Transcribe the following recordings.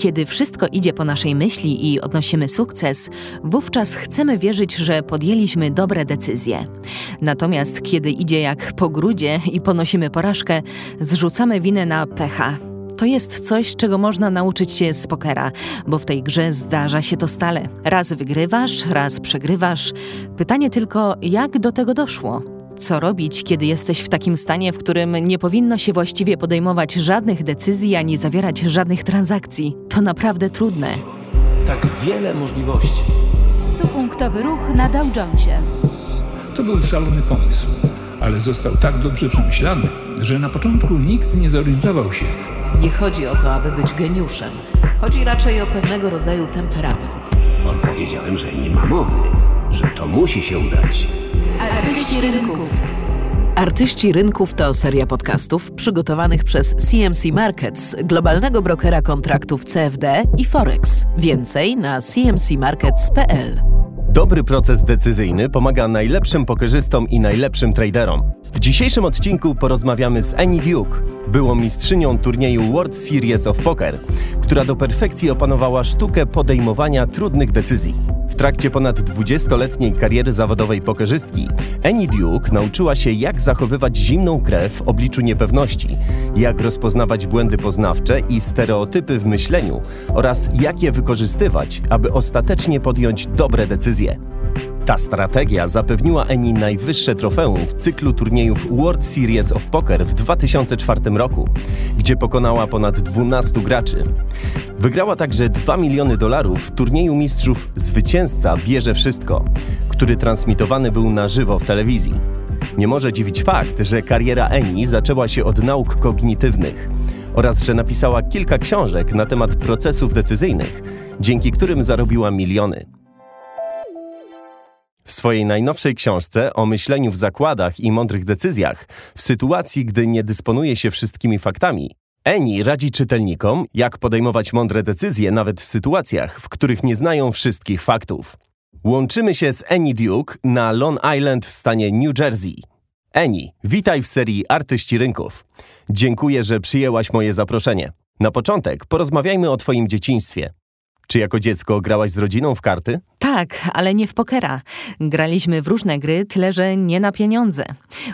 Kiedy wszystko idzie po naszej myśli i odnosimy sukces, wówczas chcemy wierzyć, że podjęliśmy dobre decyzje. Natomiast kiedy idzie jak po grudzie i ponosimy porażkę, zrzucamy winę na pecha. To jest coś, czego można nauczyć się z pokera, bo w tej grze zdarza się to stale. Raz wygrywasz, raz przegrywasz. Pytanie tylko, jak do tego doszło? Co robić, kiedy jesteś w takim stanie, w którym nie powinno się właściwie podejmować żadnych decyzji ani zawierać żadnych transakcji? To naprawdę trudne. Tak wiele możliwości. Stupunktowy ruch na Dow Jonesie. To był szalony pomysł, ale został tak dobrze przemyślany, że na początku nikt nie zorientował się. Nie chodzi o to, aby być geniuszem. Chodzi raczej o pewnego rodzaju temperament. Powiedziałem, że nie ma mowy, że to musi się udać. Artyści rynków. Artyści Rynków to seria podcastów przygotowanych przez CMC Markets, globalnego brokera kontraktów CFD i Forex. Więcej na cmcmarkets.pl. Dobry proces decyzyjny pomaga najlepszym pokerzystom i najlepszym traderom. W dzisiejszym odcinku porozmawiamy z Annie Duke, byłą mistrzynią turnieju World Series of Poker, która do perfekcji opanowała sztukę podejmowania trudnych decyzji. Trakcie ponad 20-letniej kariery zawodowej pokerzystki, Annie Duke nauczyła się, jak zachowywać zimną krew w obliczu niepewności, jak rozpoznawać błędy poznawcze i stereotypy w myśleniu oraz jak je wykorzystywać, aby ostatecznie podjąć dobre decyzje. Ta strategia zapewniła Eni najwyższe trofeum w cyklu turniejów World Series of Poker w 2004 roku, gdzie pokonała ponad 12 graczy. Wygrała także 2 miliony dolarów w turnieju mistrzów Zwycięzca bierze wszystko, który transmitowany był na żywo w telewizji. Nie może dziwić fakt, że kariera Eni zaczęła się od nauk kognitywnych oraz że napisała kilka książek na temat procesów decyzyjnych, dzięki którym zarobiła miliony. W swojej najnowszej książce o myśleniu w zakładach i mądrych decyzjach, w sytuacji, gdy nie dysponuje się wszystkimi faktami, Eni radzi czytelnikom, jak podejmować mądre decyzje nawet w sytuacjach, w których nie znają wszystkich faktów. Łączymy się z Eni Duke na Long Island w stanie New Jersey. Eni, witaj w serii Artyści Rynków. Dziękuję, że przyjęłaś moje zaproszenie. Na początek porozmawiajmy o Twoim dzieciństwie. Czy jako dziecko grałaś z rodziną w karty? Tak, ale nie w pokera. Graliśmy w różne gry, tyle że nie na pieniądze.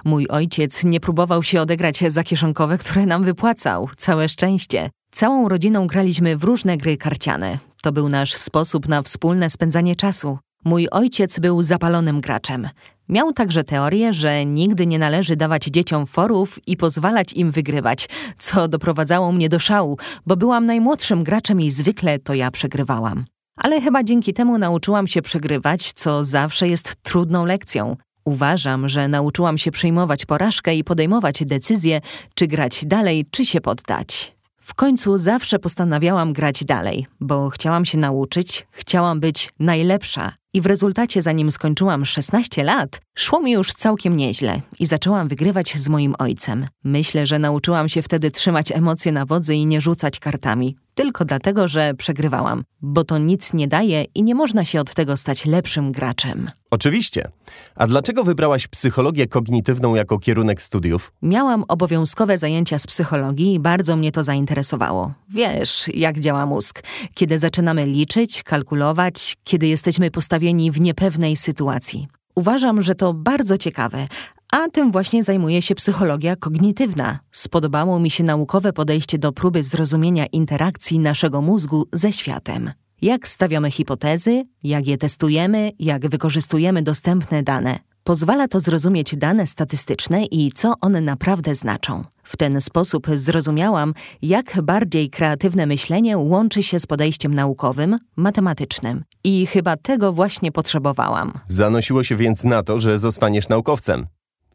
Mój ojciec nie próbował się odegrać za kieszonkowe, które nam wypłacał. Całe szczęście. Całą rodziną graliśmy w różne gry karciane. To był nasz sposób na wspólne spędzanie czasu. Mój ojciec był zapalonym graczem. Miał także teorię, że nigdy nie należy dawać dzieciom forów i pozwalać im wygrywać, co doprowadzało mnie do szału, bo byłam najmłodszym graczem i zwykle to ja przegrywałam. Ale chyba dzięki temu nauczyłam się przegrywać, co zawsze jest trudną lekcją. Uważam, że nauczyłam się przyjmować porażkę i podejmować decyzje, czy grać dalej, czy się poddać. W końcu zawsze postanawiałam grać dalej, bo chciałam się nauczyć, chciałam być najlepsza. I w rezultacie, zanim skończyłam 16 lat, szło mi już całkiem nieźle i zaczęłam wygrywać z moim ojcem. Myślę, że nauczyłam się wtedy trzymać emocje na wodzy i nie rzucać kartami. Tylko dlatego, że przegrywałam, bo to nic nie daje i nie można się od tego stać lepszym graczem. Oczywiście. A dlaczego wybrałaś psychologię kognitywną jako kierunek studiów? Miałam obowiązkowe zajęcia z psychologii i bardzo mnie to zainteresowało. Wiesz, jak działa mózg. Kiedy zaczynamy liczyć, kalkulować, kiedy jesteśmy postawieni w niepewnej sytuacji. Uważam, że to bardzo ciekawe, a tym właśnie zajmuje się psychologia kognitywna. Spodobało mi się naukowe podejście do próby zrozumienia interakcji naszego mózgu ze światem. Jak stawiamy hipotezy, jak je testujemy, jak wykorzystujemy dostępne dane. Pozwala to zrozumieć dane statystyczne i co one naprawdę znaczą. W ten sposób zrozumiałam, jak bardziej kreatywne myślenie łączy się z podejściem naukowym, matematycznym. I chyba tego właśnie potrzebowałam. Zanosiło się więc na to, że zostaniesz naukowcem.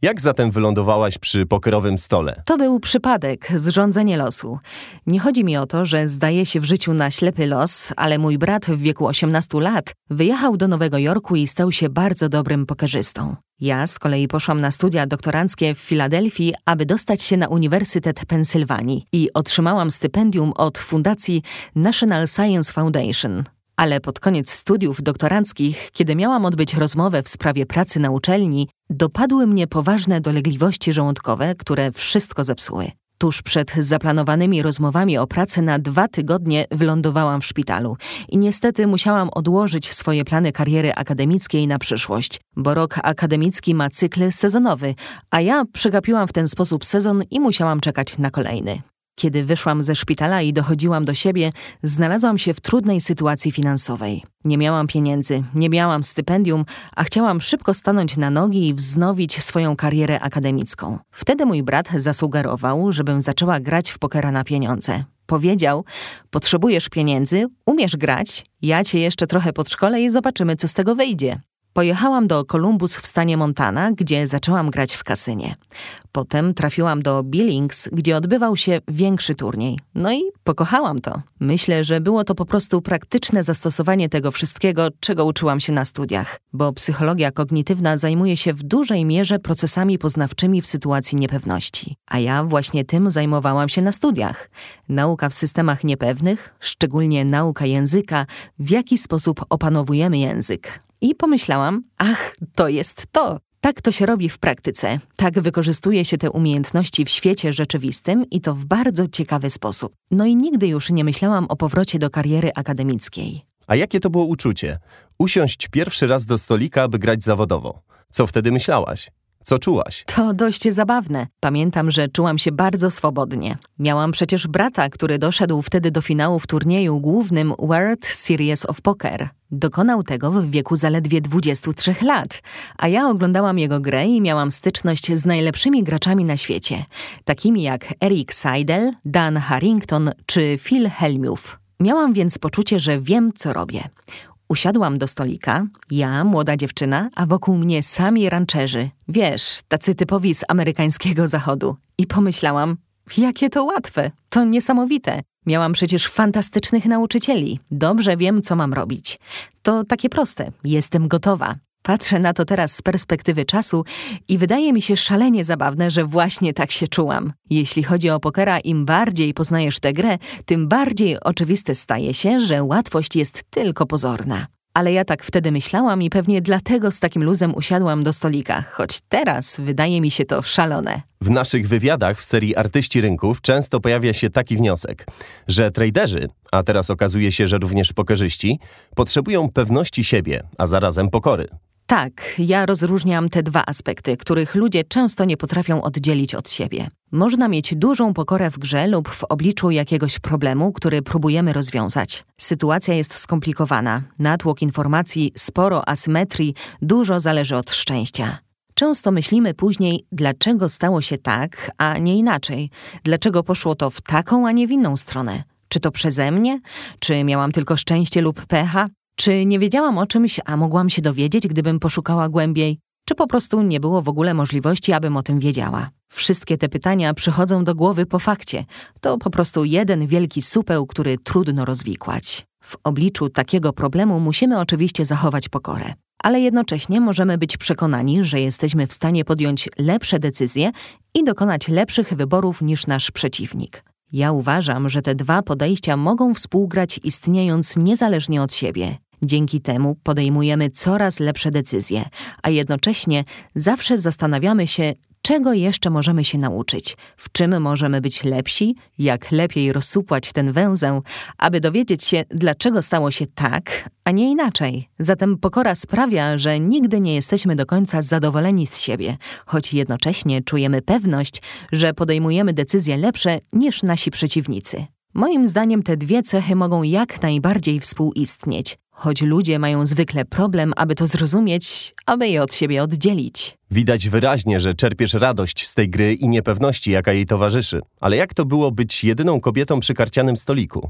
Jak zatem wylądowałaś przy pokerowym stole? To był przypadek, zrządzenie losu. Nie chodzi mi o to, że zdaje się w życiu na ślepy los, ale mój brat w wieku 18 lat wyjechał do Nowego Jorku i stał się bardzo dobrym pokerzystą. Ja z kolei poszłam na studia doktoranckie w Filadelfii, aby dostać się na Uniwersytet Pensylwanii i otrzymałam stypendium od fundacji National Science Foundation. Ale pod koniec studiów doktoranckich, kiedy miałam odbyć rozmowę w sprawie pracy na uczelni, dopadły mnie poważne dolegliwości żołądkowe, które wszystko zepsuły. Tuż przed zaplanowanymi rozmowami o pracę na dwa tygodnie wylądowałam w szpitalu i niestety musiałam odłożyć swoje plany kariery akademickiej na przyszłość, bo rok akademicki ma cykl sezonowy, a ja przegapiłam w ten sposób sezon i musiałam czekać na kolejny. Kiedy wyszłam ze szpitala i dochodziłam do siebie, znalazłam się w trudnej sytuacji finansowej. Nie miałam pieniędzy, nie miałam stypendium, a chciałam szybko stanąć na nogi i wznowić swoją karierę akademicką. Wtedy mój brat zasugerował, żebym zaczęła grać w pokera na pieniądze. Powiedział: Potrzebujesz pieniędzy, umiesz grać, ja cię jeszcze trochę podszkolę i zobaczymy, co z tego wyjdzie. Pojechałam do Columbus w stanie Montana, gdzie zaczęłam grać w kasynie. Potem trafiłam do Billings, gdzie odbywał się większy turniej. No i pokochałam to. Myślę, że było to po prostu praktyczne zastosowanie tego wszystkiego, czego uczyłam się na studiach, bo psychologia kognitywna zajmuje się w dużej mierze procesami poznawczymi w sytuacji niepewności. A ja właśnie tym zajmowałam się na studiach. Nauka w systemach niepewnych, szczególnie nauka języka, w jaki sposób opanowujemy język. I pomyślałam, ach, to jest to. Tak to się robi w praktyce. Tak wykorzystuje się te umiejętności w świecie rzeczywistym i to w bardzo ciekawy sposób. No i nigdy już nie myślałam o powrocie do kariery akademickiej. A jakie to było uczucie? Usiąść pierwszy raz do stolika, aby grać zawodowo. Co wtedy myślałaś? Co czułaś? To dość zabawne. Pamiętam, że czułam się bardzo swobodnie. Miałam przecież brata, który doszedł wtedy do finału w turnieju głównym World Series of Poker. Dokonał tego w wieku zaledwie 23 lat, a ja oglądałam jego grę i miałam styczność z najlepszymi graczami na świecie, takimi jak Eric Seidel, Dan Harrington czy Phil Hellmuth. Miałam więc poczucie, że wiem, co robię. Usiadłam do stolika, ja, młoda dziewczyna, a wokół mnie sami rancherzy. Wiesz, tacy typowi z amerykańskiego zachodu. I pomyślałam, jakie to łatwe, to niesamowite. Miałam przecież fantastycznych nauczycieli. Dobrze wiem, co mam robić. To takie proste. Jestem gotowa. Patrzę na to teraz z perspektywy czasu i wydaje mi się szalenie zabawne, że właśnie tak się czułam. Jeśli chodzi o pokera, im bardziej poznajesz tę grę, tym bardziej oczywiste staje się, że łatwość jest tylko pozorna. Ale ja tak wtedy myślałam i pewnie dlatego z takim luzem usiadłam do stolika, choć teraz wydaje mi się to szalone. W naszych wywiadach w serii Artyści Rynków często pojawia się taki wniosek, że traderzy, a teraz okazuje się, że również pokerzyści, potrzebują pewności siebie, a zarazem pokory. Tak, ja rozróżniam te dwa aspekty, których ludzie często nie potrafią oddzielić od siebie. Można mieć dużą pokorę w grze lub w obliczu jakiegoś problemu, który próbujemy rozwiązać. Sytuacja jest skomplikowana, natłok informacji, sporo asymetrii, dużo zależy od szczęścia. Często myślimy później, dlaczego stało się tak, a nie inaczej, dlaczego poszło to w taką, a nie w inną stronę. Czy to przeze mnie? Czy miałam tylko szczęście lub pecha? Czy nie wiedziałam o czymś, a mogłam się dowiedzieć, gdybym poszukała głębiej? Czy po prostu nie było w ogóle możliwości, abym o tym wiedziała? Wszystkie te pytania przychodzą do głowy po fakcie. To po prostu jeden wielki supeł, który trudno rozwikłać. W obliczu takiego problemu musimy oczywiście zachować pokorę, ale jednocześnie możemy być przekonani, że jesteśmy w stanie podjąć lepsze decyzje i dokonać lepszych wyborów niż nasz przeciwnik. Ja uważam, że te dwa podejścia mogą współgrać istniejąc niezależnie od siebie. Dzięki temu podejmujemy coraz lepsze decyzje, a jednocześnie zawsze zastanawiamy się, czego jeszcze możemy się nauczyć, w czym możemy być lepsi, jak lepiej rozsupłać ten węzeł, aby dowiedzieć się, dlaczego stało się tak, a nie inaczej. Zatem pokora sprawia, że nigdy nie jesteśmy do końca zadowoleni z siebie, choć jednocześnie czujemy pewność, że podejmujemy decyzje lepsze niż nasi przeciwnicy. Moim zdaniem te dwie cechy mogą jak najbardziej współistnieć, choć ludzie mają zwykle problem, aby to zrozumieć, aby je od siebie oddzielić. Widać wyraźnie, że czerpiesz radość z tej gry i niepewności, jaka jej towarzyszy. Ale jak to było być jedyną kobietą przy karcianym stoliku?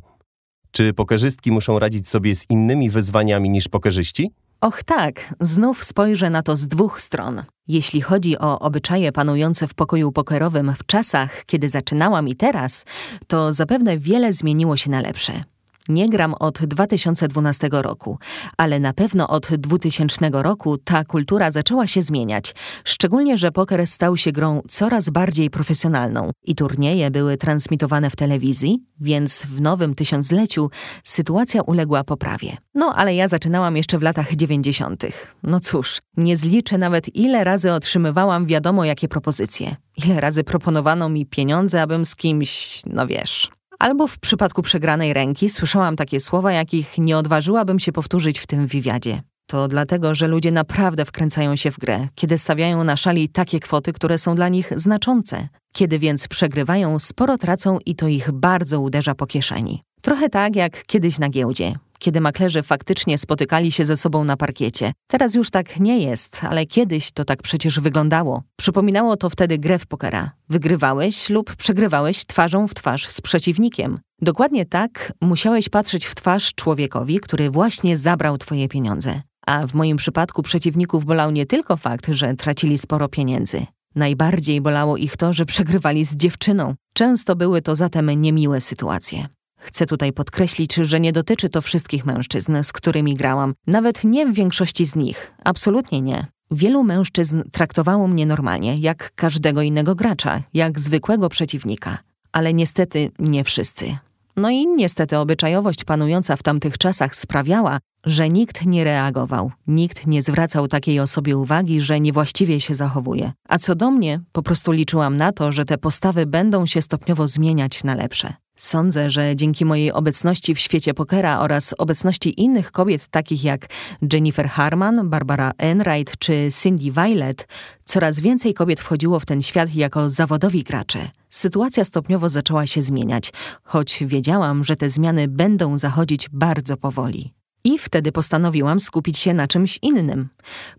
Czy pokerzystki muszą radzić sobie z innymi wyzwaniami niż pokerzyści? Och tak, znów spojrzę na to z dwóch stron. Jeśli chodzi o obyczaje panujące w pokoju pokerowym w czasach, kiedy zaczynałam i teraz, to zapewne wiele zmieniło się na lepsze. Nie gram od 2012 roku, ale na pewno od 2000 roku ta kultura zaczęła się zmieniać, szczególnie, że poker stał się grą coraz bardziej profesjonalną i turnieje były transmitowane w telewizji, więc w nowym tysiącleciu sytuacja uległa poprawie. No ale ja zaczynałam jeszcze w latach 90. No cóż, nie zliczę nawet ile razy otrzymywałam wiadomo jakie propozycje. Ile razy proponowano mi pieniądze, abym z kimś, no wiesz, Albo w przypadku przegranej ręki słyszałam takie słowa, jakich nie odważyłabym się powtórzyć w tym wywiadzie. To dlatego, że ludzie naprawdę wkręcają się w grę, kiedy stawiają na szali takie kwoty, które są dla nich znaczące. Kiedy więc przegrywają, sporo tracą i to ich bardzo uderza po kieszeni. Trochę tak jak kiedyś na giełdzie kiedy maklerzy faktycznie spotykali się ze sobą na parkiecie. Teraz już tak nie jest, ale kiedyś to tak przecież wyglądało. Przypominało to wtedy grę w pokera. Wygrywałeś lub przegrywałeś twarzą w twarz z przeciwnikiem. Dokładnie tak musiałeś patrzeć w twarz człowiekowi, który właśnie zabrał twoje pieniądze. A w moim przypadku przeciwników bolał nie tylko fakt, że tracili sporo pieniędzy. Najbardziej bolało ich to, że przegrywali z dziewczyną. Często były to zatem niemiłe sytuacje. Chcę tutaj podkreślić, że nie dotyczy to wszystkich mężczyzn, z którymi grałam, nawet nie w większości z nich, absolutnie nie. Wielu mężczyzn traktowało mnie normalnie, jak każdego innego gracza, jak zwykłego przeciwnika. Ale niestety nie wszyscy. No i niestety obyczajowość panująca w tamtych czasach sprawiała, że nikt nie reagował, nikt nie zwracał takiej osobie uwagi, że niewłaściwie się zachowuje. A co do mnie, po prostu liczyłam na to, że te postawy będą się stopniowo zmieniać na lepsze. Sądzę, że dzięki mojej obecności w świecie pokera oraz obecności innych kobiet takich jak Jennifer Harman, Barbara Enright czy Cindy Violet, coraz więcej kobiet wchodziło w ten świat jako zawodowi gracze. Sytuacja stopniowo zaczęła się zmieniać, choć wiedziałam, że te zmiany będą zachodzić bardzo powoli. I wtedy postanowiłam skupić się na czymś innym.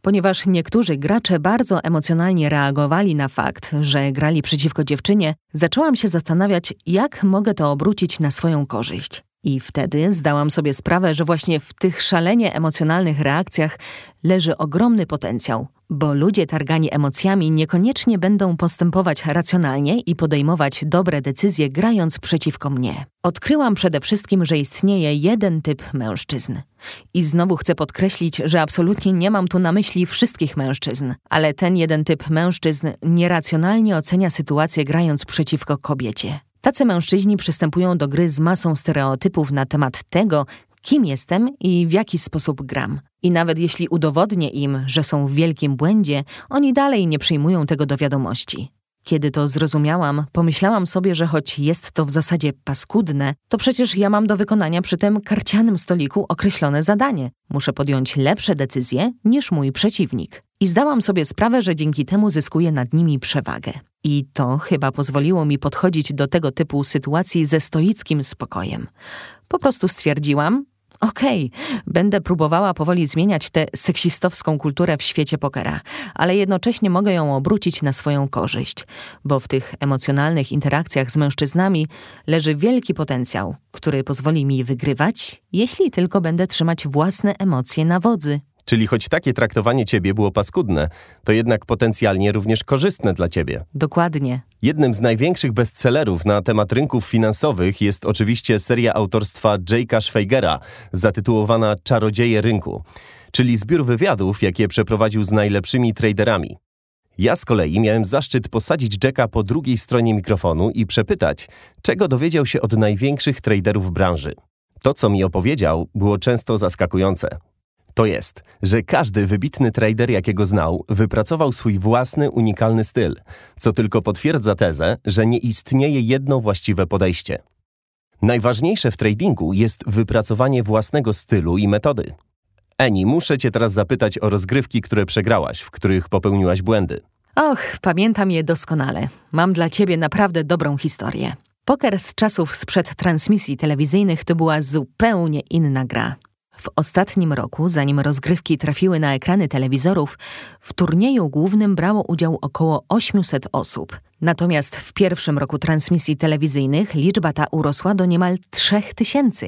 Ponieważ niektórzy gracze bardzo emocjonalnie reagowali na fakt, że grali przeciwko dziewczynie, zaczęłam się zastanawiać, jak mogę to obrócić na swoją korzyść. I wtedy zdałam sobie sprawę, że właśnie w tych szalenie emocjonalnych reakcjach leży ogromny potencjał, bo ludzie targani emocjami niekoniecznie będą postępować racjonalnie i podejmować dobre decyzje grając przeciwko mnie. Odkryłam przede wszystkim, że istnieje jeden typ mężczyzn. I znowu chcę podkreślić, że absolutnie nie mam tu na myśli wszystkich mężczyzn, ale ten jeden typ mężczyzn nieracjonalnie ocenia sytuację grając przeciwko kobiecie. Tacy mężczyźni przystępują do gry z masą stereotypów na temat tego, kim jestem i w jaki sposób gram. I nawet jeśli udowodnię im, że są w wielkim błędzie, oni dalej nie przyjmują tego do wiadomości. Kiedy to zrozumiałam, pomyślałam sobie, że choć jest to w zasadzie paskudne, to przecież ja mam do wykonania przy tym karcianym stoliku określone zadanie. Muszę podjąć lepsze decyzje niż mój przeciwnik. I zdałam sobie sprawę, że dzięki temu zyskuję nad nimi przewagę. I to chyba pozwoliło mi podchodzić do tego typu sytuacji ze stoickim spokojem. Po prostu stwierdziłam, Okej, okay, będę próbowała powoli zmieniać tę seksistowską kulturę w świecie pokera, ale jednocześnie mogę ją obrócić na swoją korzyść, bo w tych emocjonalnych interakcjach z mężczyznami leży wielki potencjał, który pozwoli mi wygrywać, jeśli tylko będę trzymać własne emocje na wodzy. Czyli choć takie traktowanie ciebie było paskudne, to jednak potencjalnie również korzystne dla ciebie. Dokładnie. Jednym z największych bestsellerów na temat rynków finansowych jest oczywiście seria autorstwa Jake'a Schweigera, zatytułowana Czarodzieje rynku, czyli zbiór wywiadów, jakie przeprowadził z najlepszymi traderami. Ja z kolei miałem zaszczyt posadzić Jacka po drugiej stronie mikrofonu i przepytać, czego dowiedział się od największych traderów branży. To, co mi opowiedział, było często zaskakujące. To jest, że każdy wybitny trader, jakiego znał, wypracował swój własny, unikalny styl, co tylko potwierdza tezę, że nie istnieje jedno właściwe podejście. Najważniejsze w tradingu jest wypracowanie własnego stylu i metody. Eni, muszę cię teraz zapytać o rozgrywki, które przegrałaś, w których popełniłaś błędy. Och, pamiętam je doskonale. Mam dla ciebie naprawdę dobrą historię. Poker z czasów sprzed transmisji telewizyjnych to była zupełnie inna gra. W ostatnim roku, zanim rozgrywki trafiły na ekrany telewizorów, w turnieju głównym brało udział około 800 osób. Natomiast w pierwszym roku transmisji telewizyjnych liczba ta urosła do niemal 3000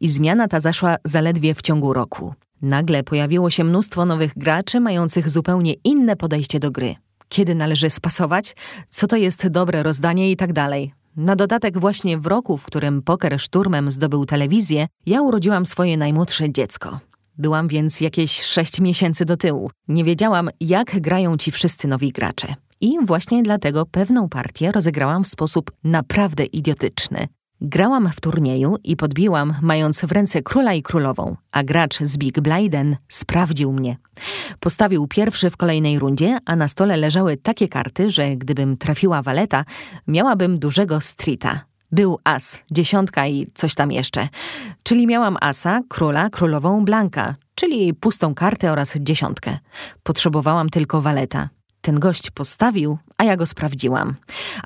i zmiana ta zaszła zaledwie w ciągu roku. Nagle pojawiło się mnóstwo nowych graczy mających zupełnie inne podejście do gry. Kiedy należy spasować, co to jest dobre rozdanie i tak dalej. Na dodatek właśnie w roku, w którym poker szturmem zdobył telewizję, ja urodziłam swoje najmłodsze dziecko. Byłam więc jakieś sześć miesięcy do tyłu. Nie wiedziałam, jak grają ci wszyscy nowi gracze. I właśnie dlatego pewną partię rozegrałam w sposób naprawdę idiotyczny. Grałam w turnieju i podbiłam, mając w ręce króla i królową, a gracz z Big Blyden sprawdził mnie. Postawił pierwszy w kolejnej rundzie, a na stole leżały takie karty, że gdybym trafiła waleta, miałabym dużego streeta. Był as, dziesiątka i coś tam jeszcze. Czyli miałam asa, króla, królową, blanka, czyli pustą kartę oraz dziesiątkę. Potrzebowałam tylko waleta. Ten gość postawił, a ja go sprawdziłam.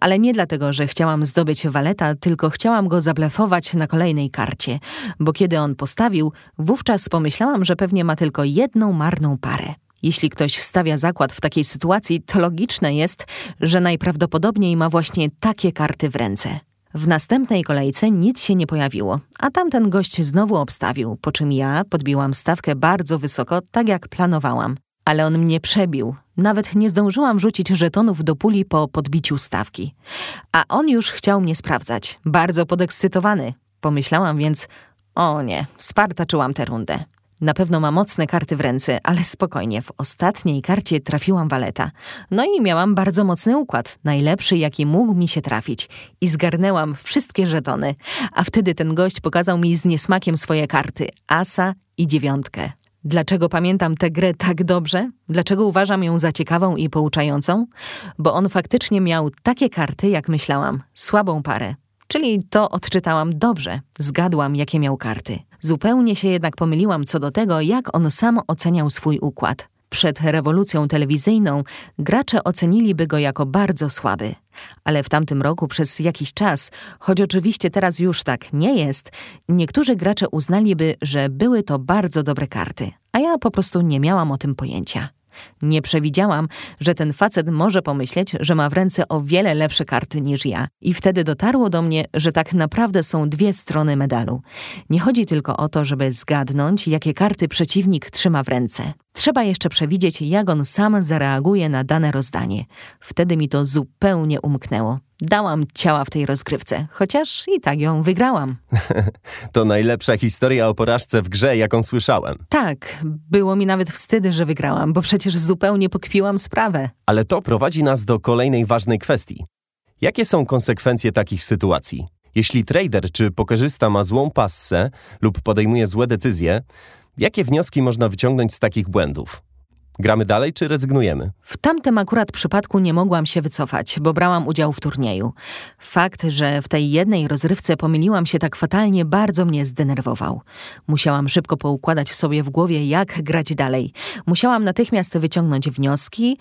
Ale nie dlatego, że chciałam zdobyć waleta, tylko chciałam go zablefować na kolejnej karcie, bo kiedy on postawił, wówczas pomyślałam, że pewnie ma tylko jedną marną parę. Jeśli ktoś stawia zakład w takiej sytuacji, to logiczne jest, że najprawdopodobniej ma właśnie takie karty w ręce. W następnej kolejce nic się nie pojawiło, a tamten gość znowu obstawił, po czym ja podbiłam stawkę bardzo wysoko, tak jak planowałam. Ale on mnie przebił. Nawet nie zdążyłam rzucić żetonów do puli po podbiciu stawki. A on już chciał mnie sprawdzać. Bardzo podekscytowany. Pomyślałam więc, o nie, spartaczyłam tę rundę. Na pewno ma mocne karty w ręce, ale spokojnie, w ostatniej karcie trafiłam waleta. No i miałam bardzo mocny układ, najlepszy jaki mógł mi się trafić. I zgarnęłam wszystkie żetony. A wtedy ten gość pokazał mi z niesmakiem swoje karty, asa i dziewiątkę. Dlaczego pamiętam tę grę tak dobrze? Dlaczego uważam ją za ciekawą i pouczającą? Bo on faktycznie miał takie karty, jak myślałam, słabą parę. Czyli to odczytałam dobrze, zgadłam, jakie miał karty. Zupełnie się jednak pomyliłam co do tego, jak on sam oceniał swój układ. Przed rewolucją telewizyjną gracze oceniliby go jako bardzo słaby. Ale w tamtym roku przez jakiś czas, choć oczywiście teraz już tak nie jest, niektórzy gracze uznaliby, że były to bardzo dobre karty, a ja po prostu nie miałam o tym pojęcia. Nie przewidziałam, że ten facet może pomyśleć, że ma w ręce o wiele lepsze karty niż ja. I wtedy dotarło do mnie, że tak naprawdę są dwie strony medalu. Nie chodzi tylko o to, żeby zgadnąć, jakie karty przeciwnik trzyma w ręce. Trzeba jeszcze przewidzieć, jak on sam zareaguje na dane rozdanie. Wtedy mi to zupełnie umknęło. Dałam ciała w tej rozgrywce, chociaż i tak ją wygrałam. to najlepsza historia o porażce w grze, jaką słyszałem. Tak, było mi nawet wstyd, że wygrałam, bo przecież zupełnie pokpiłam sprawę. Ale to prowadzi nas do kolejnej ważnej kwestii. Jakie są konsekwencje takich sytuacji? Jeśli trader czy pokerzysta ma złą passę lub podejmuje złe decyzje, jakie wnioski można wyciągnąć z takich błędów? Gramy dalej czy rezygnujemy? W tamtym akurat przypadku nie mogłam się wycofać, bo brałam udział w turnieju. Fakt, że w tej jednej rozrywce pomyliłam się tak fatalnie, bardzo mnie zdenerwował. Musiałam szybko poukładać sobie w głowie, jak grać dalej. Musiałam natychmiast wyciągnąć wnioski.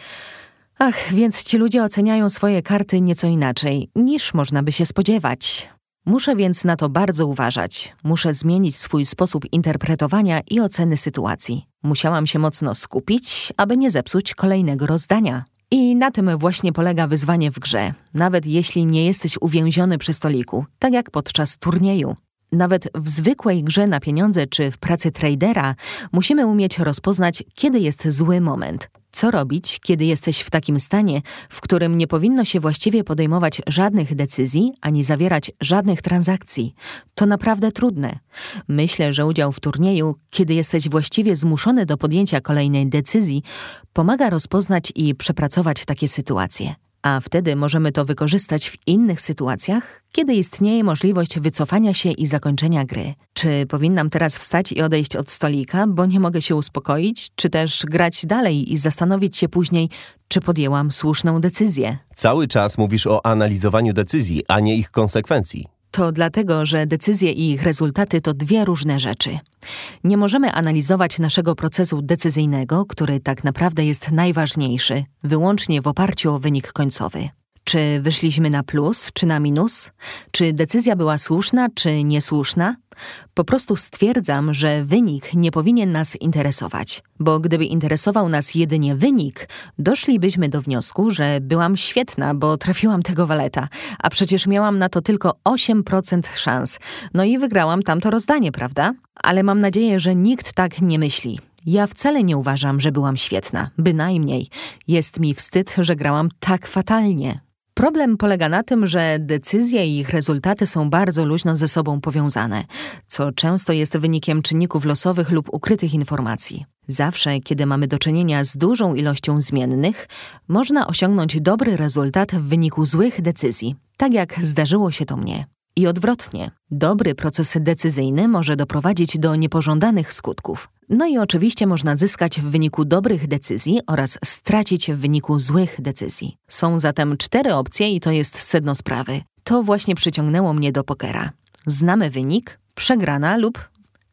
Ach, więc ci ludzie oceniają swoje karty nieco inaczej, niż można by się spodziewać. Muszę więc na to bardzo uważać. Muszę zmienić swój sposób interpretowania i oceny sytuacji. Musiałam się mocno skupić, aby nie zepsuć kolejnego rozdania. I na tym właśnie polega wyzwanie w grze, nawet jeśli nie jesteś uwięziony przy stoliku, tak jak podczas turnieju. Nawet w zwykłej grze na pieniądze czy w pracy tradera musimy umieć rozpoznać, kiedy jest zły moment. Co robić, kiedy jesteś w takim stanie, w którym nie powinno się właściwie podejmować żadnych decyzji ani zawierać żadnych transakcji? To naprawdę trudne. Myślę, że udział w turnieju, kiedy jesteś właściwie zmuszony do podjęcia kolejnej decyzji, pomaga rozpoznać i przepracować takie sytuacje a wtedy możemy to wykorzystać w innych sytuacjach, kiedy istnieje możliwość wycofania się i zakończenia gry. Czy powinnam teraz wstać i odejść od stolika, bo nie mogę się uspokoić, czy też grać dalej i zastanowić się później, czy podjęłam słuszną decyzję? Cały czas mówisz o analizowaniu decyzji, a nie ich konsekwencji. To dlatego, że decyzje i ich rezultaty to dwie różne rzeczy. Nie możemy analizować naszego procesu decyzyjnego, który tak naprawdę jest najważniejszy, wyłącznie w oparciu o wynik końcowy. Czy wyszliśmy na plus, czy na minus? Czy decyzja była słuszna, czy niesłuszna? Po prostu stwierdzam, że wynik nie powinien nas interesować, bo gdyby interesował nas jedynie wynik, doszlibyśmy do wniosku, że byłam świetna, bo trafiłam tego waleta, a przecież miałam na to tylko 8% szans. No i wygrałam tamto rozdanie, prawda? Ale mam nadzieję, że nikt tak nie myśli. Ja wcale nie uważam, że byłam świetna, bynajmniej. Jest mi wstyd, że grałam tak fatalnie. Problem polega na tym, że decyzje i ich rezultaty są bardzo luźno ze sobą powiązane, co często jest wynikiem czynników losowych lub ukrytych informacji. Zawsze, kiedy mamy do czynienia z dużą ilością zmiennych, można osiągnąć dobry rezultat w wyniku złych decyzji, tak jak zdarzyło się to mnie. I odwrotnie, dobry proces decyzyjny może doprowadzić do niepożądanych skutków. No i oczywiście można zyskać w wyniku dobrych decyzji oraz stracić w wyniku złych decyzji. Są zatem cztery opcje i to jest sedno sprawy. To właśnie przyciągnęło mnie do pokera. Znamy wynik, przegrana lub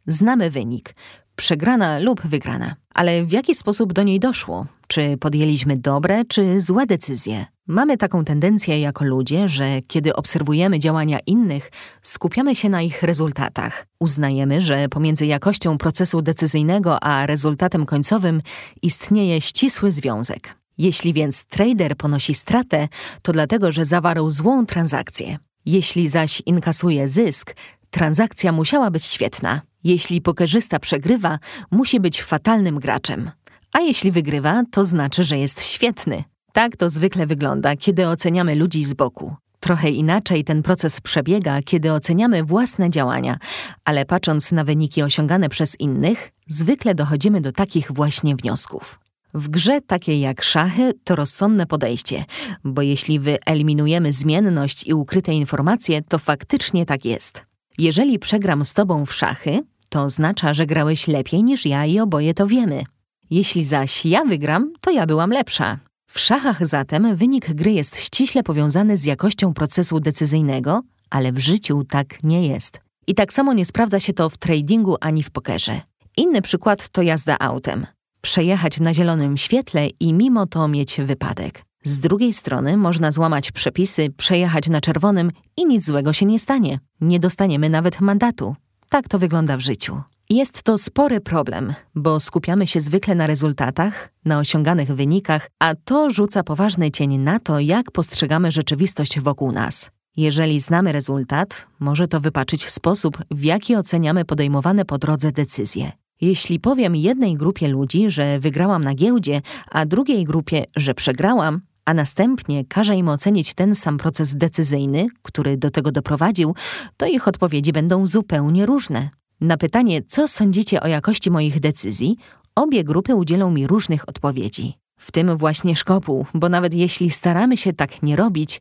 znamy wynik, przegrana lub wygrana. Ale w jaki sposób do niej doszło? Czy podjęliśmy dobre czy złe decyzje? Mamy taką tendencję jako ludzie, że kiedy obserwujemy działania innych, skupiamy się na ich rezultatach. Uznajemy, że pomiędzy jakością procesu decyzyjnego a rezultatem końcowym istnieje ścisły związek. Jeśli więc trader ponosi stratę, to dlatego, że zawarł złą transakcję. Jeśli zaś inkasuje zysk, transakcja musiała być świetna. Jeśli pokerzysta przegrywa, musi być fatalnym graczem. A jeśli wygrywa, to znaczy, że jest świetny. Tak to zwykle wygląda, kiedy oceniamy ludzi z boku. Trochę inaczej ten proces przebiega, kiedy oceniamy własne działania, ale patrząc na wyniki osiągane przez innych, zwykle dochodzimy do takich właśnie wniosków. W grze takiej jak szachy to rozsądne podejście, bo jeśli wyeliminujemy zmienność i ukryte informacje, to faktycznie tak jest. Jeżeli przegram z tobą w szachy, to oznacza, że grałeś lepiej niż ja i oboje to wiemy. Jeśli zaś ja wygram, to ja byłam lepsza. W szachach zatem wynik gry jest ściśle powiązany z jakością procesu decyzyjnego, ale w życiu tak nie jest. I tak samo nie sprawdza się to w tradingu ani w pokerze. Inny przykład to jazda autem. Przejechać na zielonym świetle i mimo to mieć wypadek. Z drugiej strony można złamać przepisy, przejechać na czerwonym i nic złego się nie stanie. Nie dostaniemy nawet mandatu. Tak to wygląda w życiu. Jest to spory problem, bo skupiamy się zwykle na rezultatach, na osiąganych wynikach, a to rzuca poważny cień na to, jak postrzegamy rzeczywistość wokół nas. Jeżeli znamy rezultat, może to wypaczyć sposób, w jaki oceniamy podejmowane po drodze decyzje. Jeśli powiem jednej grupie ludzi, że wygrałam na giełdzie, a drugiej grupie, że przegrałam, a następnie każe im ocenić ten sam proces decyzyjny, który do tego doprowadził, to ich odpowiedzi będą zupełnie różne. Na pytanie, co sądzicie o jakości moich decyzji, obie grupy udzielą mi różnych odpowiedzi. W tym właśnie szkopuł, bo nawet jeśli staramy się tak nie robić,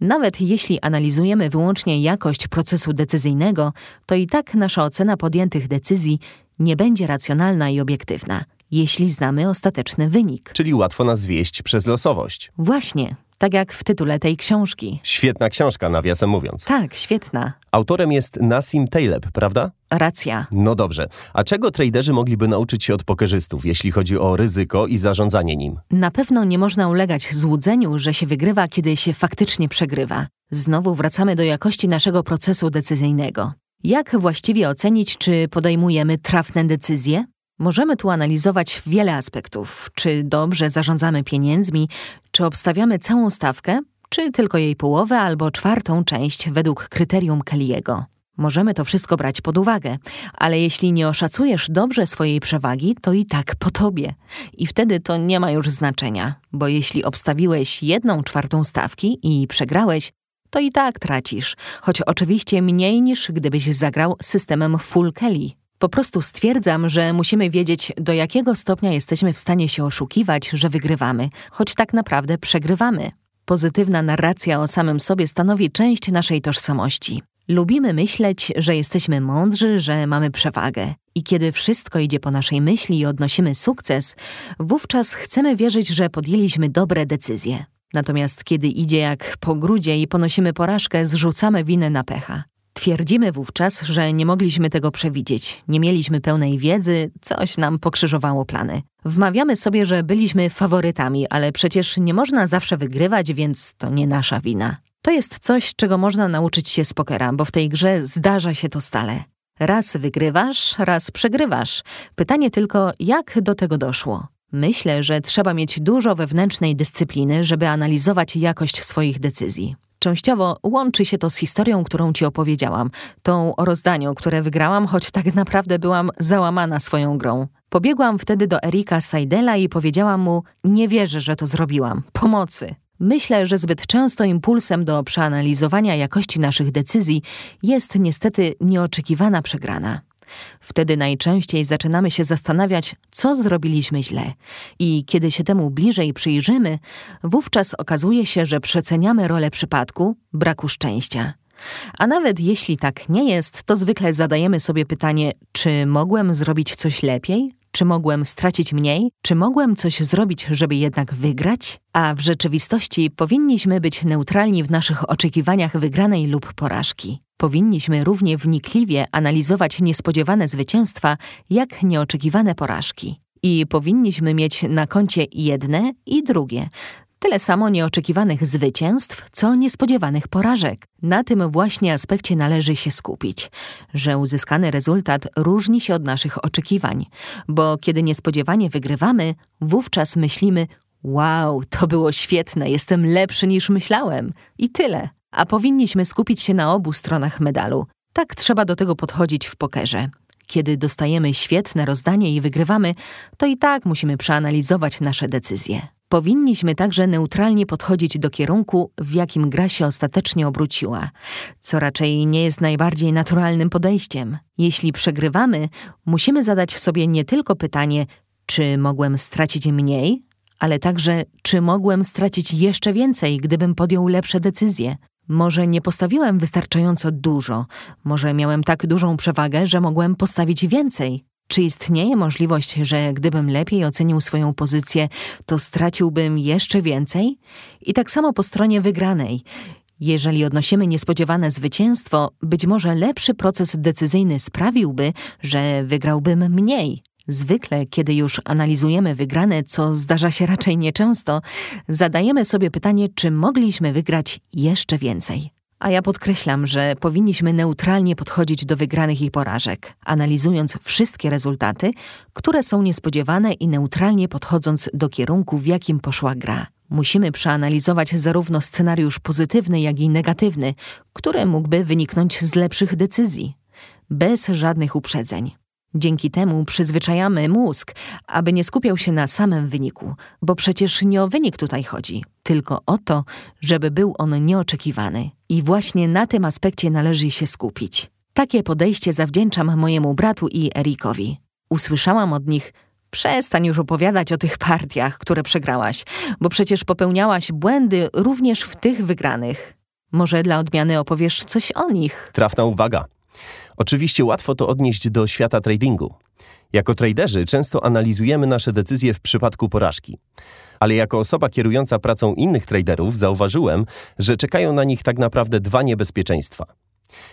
nawet jeśli analizujemy wyłącznie jakość procesu decyzyjnego, to i tak nasza ocena podjętych decyzji nie będzie racjonalna i obiektywna, jeśli znamy ostateczny wynik. Czyli łatwo nas wieść przez losowość. Właśnie, tak jak w tytule tej książki. Świetna książka, nawiasem mówiąc. Tak, świetna. Autorem jest Nassim Taleb, prawda? Racja. No dobrze. A czego traderzy mogliby nauczyć się od pokerzystów, jeśli chodzi o ryzyko i zarządzanie nim? Na pewno nie można ulegać złudzeniu, że się wygrywa, kiedy się faktycznie przegrywa. Znowu wracamy do jakości naszego procesu decyzyjnego. Jak właściwie ocenić, czy podejmujemy trafne decyzje? Możemy tu analizować wiele aspektów. Czy dobrze zarządzamy pieniędzmi, czy obstawiamy całą stawkę, czy tylko jej połowę albo czwartą część według kryterium Kelly'ego. Możemy to wszystko brać pod uwagę, ale jeśli nie oszacujesz dobrze swojej przewagi, to i tak po tobie. I wtedy to nie ma już znaczenia, bo jeśli obstawiłeś jedną czwartą stawki i przegrałeś, to i tak tracisz, choć oczywiście mniej niż gdybyś zagrał systemem full Kelly. Po prostu stwierdzam, że musimy wiedzieć, do jakiego stopnia jesteśmy w stanie się oszukiwać, że wygrywamy, choć tak naprawdę przegrywamy. Pozytywna narracja o samym sobie stanowi część naszej tożsamości. Lubimy myśleć, że jesteśmy mądrzy, że mamy przewagę. I kiedy wszystko idzie po naszej myśli i odnosimy sukces, wówczas chcemy wierzyć, że podjęliśmy dobre decyzje. Natomiast kiedy idzie jak po grudzie i ponosimy porażkę, zrzucamy winę na pecha. Twierdzimy wówczas, że nie mogliśmy tego przewidzieć, nie mieliśmy pełnej wiedzy, coś nam pokrzyżowało plany. Wmawiamy sobie, że byliśmy faworytami, ale przecież nie można zawsze wygrywać, więc to nie nasza wina. To jest coś, czego można nauczyć się z pokera, bo w tej grze zdarza się to stale. Raz wygrywasz, raz przegrywasz. Pytanie tylko, jak do tego doszło? Myślę, że trzeba mieć dużo wewnętrznej dyscypliny, żeby analizować jakość swoich decyzji. Częściowo łączy się to z historią, którą ci opowiedziałam, tą o rozdaniu, które wygrałam, choć tak naprawdę byłam załamana swoją grą. Pobiegłam wtedy do Erika Seidela i powiedziałam mu: Nie wierzę, że to zrobiłam. Pomocy. Myślę, że zbyt często impulsem do przeanalizowania jakości naszych decyzji jest niestety nieoczekiwana przegrana. Wtedy najczęściej zaczynamy się zastanawiać, co zrobiliśmy źle. I kiedy się temu bliżej przyjrzymy, wówczas okazuje się, że przeceniamy rolę przypadku, braku szczęścia. A nawet jeśli tak nie jest, to zwykle zadajemy sobie pytanie, czy mogłem zrobić coś lepiej? Czy mogłem stracić mniej? Czy mogłem coś zrobić, żeby jednak wygrać? A w rzeczywistości powinniśmy być neutralni w naszych oczekiwaniach wygranej lub porażki. Powinniśmy równie wnikliwie analizować niespodziewane zwycięstwa, jak nieoczekiwane porażki. I powinniśmy mieć na koncie jedne i drugie, Tyle samo nieoczekiwanych zwycięstw, co niespodziewanych porażek. Na tym właśnie aspekcie należy się skupić, że uzyskany rezultat różni się od naszych oczekiwań, bo kiedy niespodziewanie wygrywamy, wówczas myślimy: Wow, to było świetne, jestem lepszy niż myślałem. I tyle. A powinniśmy skupić się na obu stronach medalu. Tak trzeba do tego podchodzić w pokerze. Kiedy dostajemy świetne rozdanie i wygrywamy, to i tak musimy przeanalizować nasze decyzje. Powinniśmy także neutralnie podchodzić do kierunku, w jakim gra się ostatecznie obróciła, co raczej nie jest najbardziej naturalnym podejściem. Jeśli przegrywamy, musimy zadać sobie nie tylko pytanie, czy mogłem stracić mniej, ale także, czy mogłem stracić jeszcze więcej, gdybym podjął lepsze decyzje. Może nie postawiłem wystarczająco dużo, może miałem tak dużą przewagę, że mogłem postawić więcej. Czy istnieje możliwość, że gdybym lepiej ocenił swoją pozycję, to straciłbym jeszcze więcej? I tak samo po stronie wygranej. Jeżeli odnosimy niespodziewane zwycięstwo, być może lepszy proces decyzyjny sprawiłby, że wygrałbym mniej. Zwykle, kiedy już analizujemy wygrane, co zdarza się raczej nieczęsto, zadajemy sobie pytanie, czy mogliśmy wygrać jeszcze więcej. A ja podkreślam, że powinniśmy neutralnie podchodzić do wygranych i porażek, analizując wszystkie rezultaty, które są niespodziewane i neutralnie podchodząc do kierunku, w jakim poszła gra. Musimy przeanalizować zarówno scenariusz pozytywny, jak i negatywny, który mógłby wyniknąć z lepszych decyzji, bez żadnych uprzedzeń. Dzięki temu przyzwyczajamy mózg, aby nie skupiał się na samym wyniku, bo przecież nie o wynik tutaj chodzi, tylko o to, żeby był on nieoczekiwany. I właśnie na tym aspekcie należy się skupić. Takie podejście zawdzięczam mojemu bratu i Erikowi. Usłyszałam od nich, Przestań już opowiadać o tych partiach, które przegrałaś, bo przecież popełniałaś błędy również w tych wygranych. Może dla odmiany opowiesz coś o nich? Trafna uwaga. Oczywiście łatwo to odnieść do świata tradingu. Jako traderzy często analizujemy nasze decyzje w przypadku porażki. Ale jako osoba kierująca pracą innych traderów zauważyłem, że czekają na nich tak naprawdę dwa niebezpieczeństwa.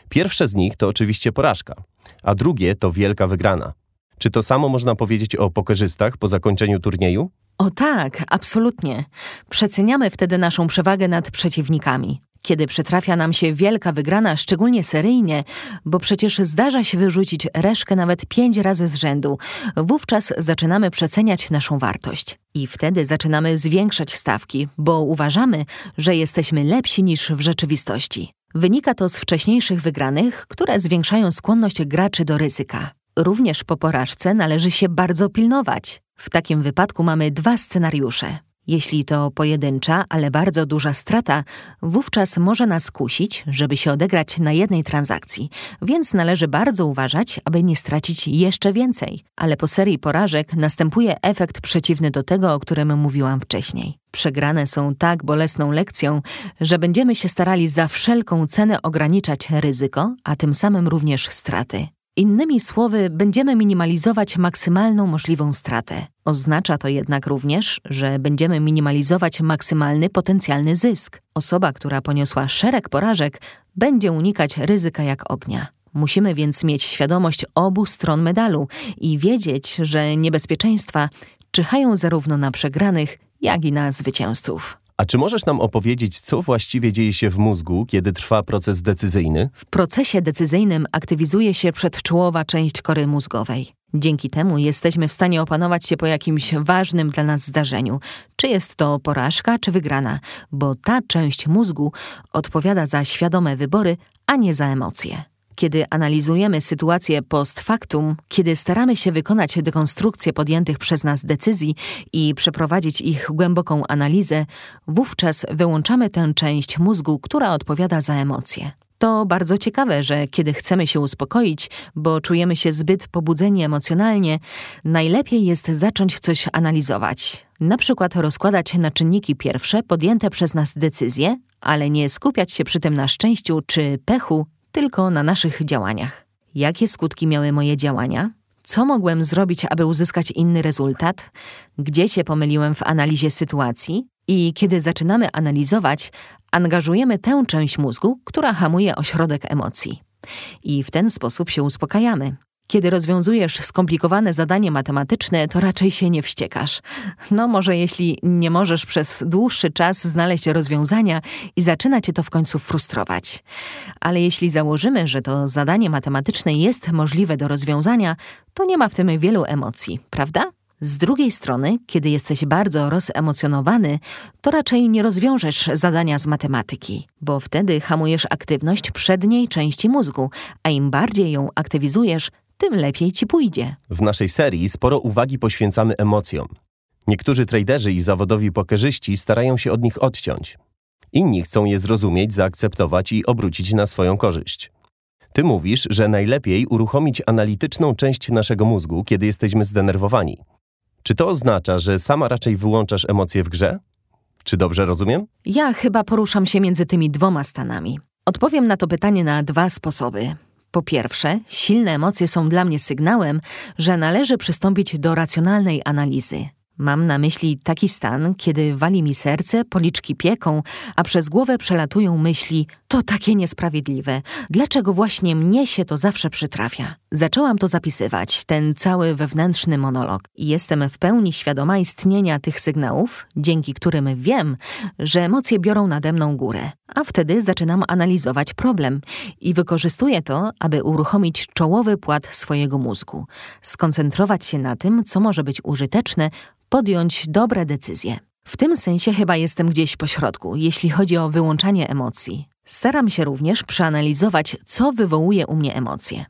Pierwsze z nich to oczywiście porażka, a drugie to wielka wygrana. Czy to samo można powiedzieć o pokerzystach po zakończeniu turnieju? O tak, absolutnie. Przeceniamy wtedy naszą przewagę nad przeciwnikami. Kiedy przytrafia nam się wielka wygrana, szczególnie seryjnie, bo przecież zdarza się wyrzucić reszkę nawet pięć razy z rzędu, wówczas zaczynamy przeceniać naszą wartość. I wtedy zaczynamy zwiększać stawki, bo uważamy, że jesteśmy lepsi niż w rzeczywistości. Wynika to z wcześniejszych wygranych, które zwiększają skłonność graczy do ryzyka. Również po porażce należy się bardzo pilnować. W takim wypadku mamy dwa scenariusze. Jeśli to pojedyncza, ale bardzo duża strata, wówczas może nas kusić, żeby się odegrać na jednej transakcji, więc należy bardzo uważać, aby nie stracić jeszcze więcej. Ale po serii porażek następuje efekt przeciwny do tego, o którym mówiłam wcześniej. Przegrane są tak bolesną lekcją, że będziemy się starali za wszelką cenę ograniczać ryzyko, a tym samym również straty. Innymi słowy, będziemy minimalizować maksymalną możliwą stratę. Oznacza to jednak również, że będziemy minimalizować maksymalny potencjalny zysk. Osoba, która poniosła szereg porażek, będzie unikać ryzyka jak ognia. Musimy więc mieć świadomość obu stron medalu i wiedzieć, że niebezpieczeństwa czyhają zarówno na przegranych, jak i na zwycięzców. A czy możesz nam opowiedzieć, co właściwie dzieje się w mózgu, kiedy trwa proces decyzyjny? W procesie decyzyjnym aktywizuje się przedczołowa część kory mózgowej. Dzięki temu jesteśmy w stanie opanować się po jakimś ważnym dla nas zdarzeniu, czy jest to porażka, czy wygrana, bo ta część mózgu odpowiada za świadome wybory, a nie za emocje. Kiedy analizujemy sytuację post factum, kiedy staramy się wykonać dekonstrukcję podjętych przez nas decyzji i przeprowadzić ich głęboką analizę, wówczas wyłączamy tę część mózgu, która odpowiada za emocje. To bardzo ciekawe, że kiedy chcemy się uspokoić, bo czujemy się zbyt pobudzeni emocjonalnie, najlepiej jest zacząć coś analizować. Na przykład rozkładać na czynniki pierwsze podjęte przez nas decyzje, ale nie skupiać się przy tym na szczęściu czy pechu, tylko na naszych działaniach. Jakie skutki miały moje działania? Co mogłem zrobić, aby uzyskać inny rezultat? Gdzie się pomyliłem w analizie sytuacji? I kiedy zaczynamy analizować, angażujemy tę część mózgu, która hamuje ośrodek emocji. I w ten sposób się uspokajamy. Kiedy rozwiązujesz skomplikowane zadanie matematyczne, to raczej się nie wściekasz. No może jeśli nie możesz przez dłuższy czas znaleźć rozwiązania i zaczyna cię to w końcu frustrować. Ale jeśli założymy, że to zadanie matematyczne jest możliwe do rozwiązania, to nie ma w tym wielu emocji, prawda? Z drugiej strony, kiedy jesteś bardzo rozemocjonowany, to raczej nie rozwiążesz zadania z matematyki, bo wtedy hamujesz aktywność przedniej części mózgu, a im bardziej ją aktywizujesz, tym lepiej ci pójdzie. W naszej serii sporo uwagi poświęcamy emocjom. Niektórzy traderzy i zawodowi pokerzyści starają się od nich odciąć. Inni chcą je zrozumieć, zaakceptować i obrócić na swoją korzyść. Ty mówisz, że najlepiej uruchomić analityczną część naszego mózgu, kiedy jesteśmy zdenerwowani. Czy to oznacza, że sama raczej wyłączasz emocje w grze? Czy dobrze rozumiem? Ja chyba poruszam się między tymi dwoma stanami. Odpowiem na to pytanie na dwa sposoby. Po pierwsze, silne emocje są dla mnie sygnałem, że należy przystąpić do racjonalnej analizy. Mam na myśli taki stan, kiedy wali mi serce, policzki pieką, a przez głowę przelatują myśli: to takie niesprawiedliwe. Dlaczego właśnie mnie się to zawsze przytrafia? Zaczęłam to zapisywać, ten cały wewnętrzny monolog. Jestem w pełni świadoma istnienia tych sygnałów, dzięki którym wiem, że emocje biorą nade mną górę. A wtedy zaczynam analizować problem i wykorzystuję to, aby uruchomić czołowy płat swojego mózgu, skoncentrować się na tym, co może być użyteczne podjąć dobre decyzje. W tym sensie chyba jestem gdzieś po środku, jeśli chodzi o wyłączanie emocji. Staram się również przeanalizować, co wywołuje u mnie emocje.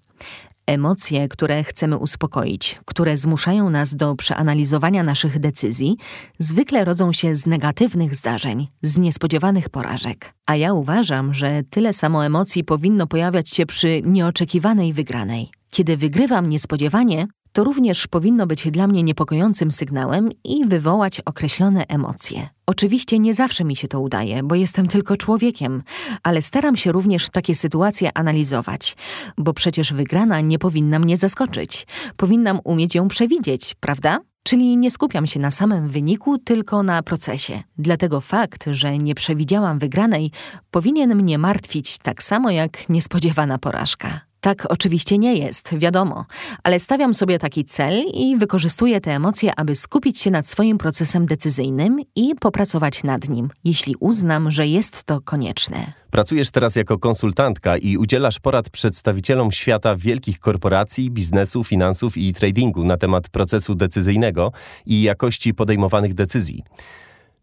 Emocje, które chcemy uspokoić, które zmuszają nas do przeanalizowania naszych decyzji, zwykle rodzą się z negatywnych zdarzeń, z niespodziewanych porażek. A ja uważam, że tyle samo emocji powinno pojawiać się przy nieoczekiwanej wygranej. Kiedy wygrywam niespodziewanie, to również powinno być dla mnie niepokojącym sygnałem i wywołać określone emocje. Oczywiście nie zawsze mi się to udaje, bo jestem tylko człowiekiem, ale staram się również takie sytuacje analizować, bo przecież wygrana nie powinna mnie zaskoczyć. Powinnam umieć ją przewidzieć, prawda? Czyli nie skupiam się na samym wyniku, tylko na procesie. Dlatego fakt, że nie przewidziałam wygranej, powinien mnie martwić tak samo jak niespodziewana porażka. Tak oczywiście nie jest, wiadomo, ale stawiam sobie taki cel i wykorzystuję te emocje, aby skupić się nad swoim procesem decyzyjnym i popracować nad nim, jeśli uznam, że jest to konieczne. Pracujesz teraz jako konsultantka i udzielasz porad przedstawicielom świata wielkich korporacji, biznesu, finansów i tradingu na temat procesu decyzyjnego i jakości podejmowanych decyzji.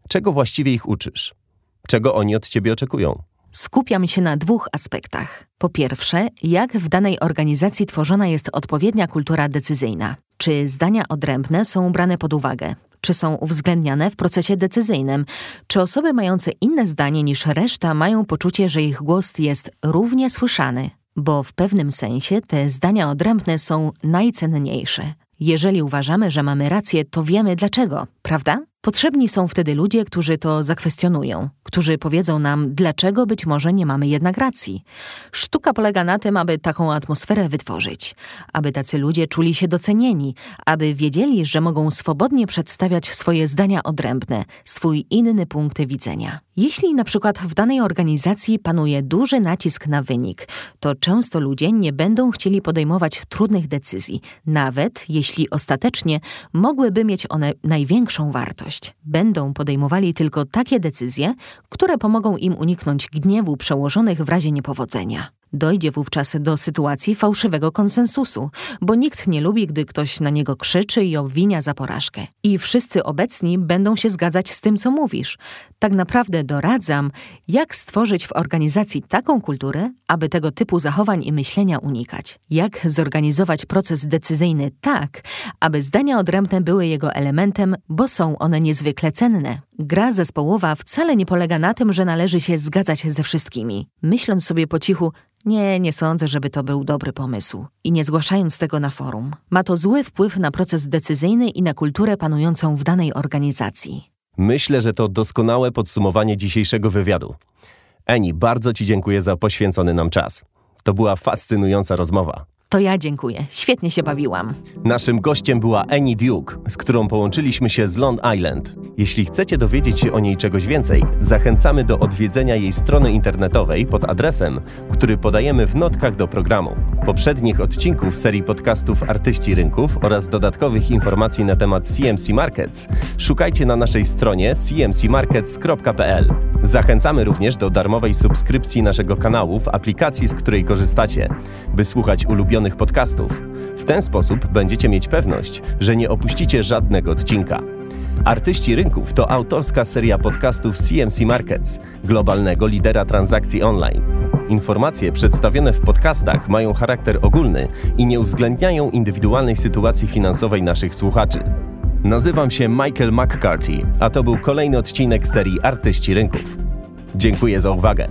Czego właściwie ich uczysz? Czego oni od ciebie oczekują? Skupiam się na dwóch aspektach. Po pierwsze, jak w danej organizacji tworzona jest odpowiednia kultura decyzyjna. Czy zdania odrębne są brane pod uwagę? Czy są uwzględniane w procesie decyzyjnym? Czy osoby mające inne zdanie niż reszta mają poczucie, że ich głos jest równie słyszany? Bo w pewnym sensie te zdania odrębne są najcenniejsze. Jeżeli uważamy, że mamy rację, to wiemy dlaczego, prawda? Potrzebni są wtedy ludzie, którzy to zakwestionują, którzy powiedzą nam, dlaczego być może nie mamy jednak racji. Sztuka polega na tym, aby taką atmosferę wytworzyć, aby tacy ludzie czuli się docenieni, aby wiedzieli, że mogą swobodnie przedstawiać swoje zdania odrębne, swój inny punkt widzenia. Jeśli na przykład w danej organizacji panuje duży nacisk na wynik, to często ludzie nie będą chcieli podejmować trudnych decyzji, nawet jeśli ostatecznie mogłyby mieć one największą wartość. Będą podejmowali tylko takie decyzje, które pomogą im uniknąć gniewu przełożonych w razie niepowodzenia. Dojdzie wówczas do sytuacji fałszywego konsensusu, bo nikt nie lubi, gdy ktoś na niego krzyczy i obwinia za porażkę. I wszyscy obecni będą się zgadzać z tym, co mówisz. Tak naprawdę doradzam, jak stworzyć w organizacji taką kulturę, aby tego typu zachowań i myślenia unikać. Jak zorganizować proces decyzyjny tak, aby zdania odrębne były jego elementem, bo są one niezwykle cenne. Gra zespołowa wcale nie polega na tym, że należy się zgadzać ze wszystkimi. Myśląc sobie po cichu, nie, nie sądzę, żeby to był dobry pomysł. I nie zgłaszając tego na forum. Ma to zły wpływ na proces decyzyjny i na kulturę panującą w danej organizacji. Myślę, że to doskonałe podsumowanie dzisiejszego wywiadu. Eni, bardzo Ci dziękuję za poświęcony nam czas. To była fascynująca rozmowa. To ja dziękuję. Świetnie się bawiłam. Naszym gościem była Annie Duke, z którą połączyliśmy się z Long Island. Jeśli chcecie dowiedzieć się o niej czegoś więcej, zachęcamy do odwiedzenia jej strony internetowej pod adresem, który podajemy w notkach do programu. Poprzednich odcinków serii podcastów Artyści Rynków oraz dodatkowych informacji na temat CMC Markets szukajcie na naszej stronie cmcmarkets.pl. Zachęcamy również do darmowej subskrypcji naszego kanału w aplikacji, z której korzystacie, by słuchać ulubionych podcastów. W ten sposób będziecie mieć pewność, że nie opuścicie żadnego odcinka. Artyści Rynków to autorska seria podcastów CMC Markets, globalnego lidera transakcji online. Informacje przedstawione w podcastach mają charakter ogólny i nie uwzględniają indywidualnej sytuacji finansowej naszych słuchaczy. Nazywam się Michael McCarthy, a to był kolejny odcinek serii Artyści Rynków. Dziękuję za uwagę.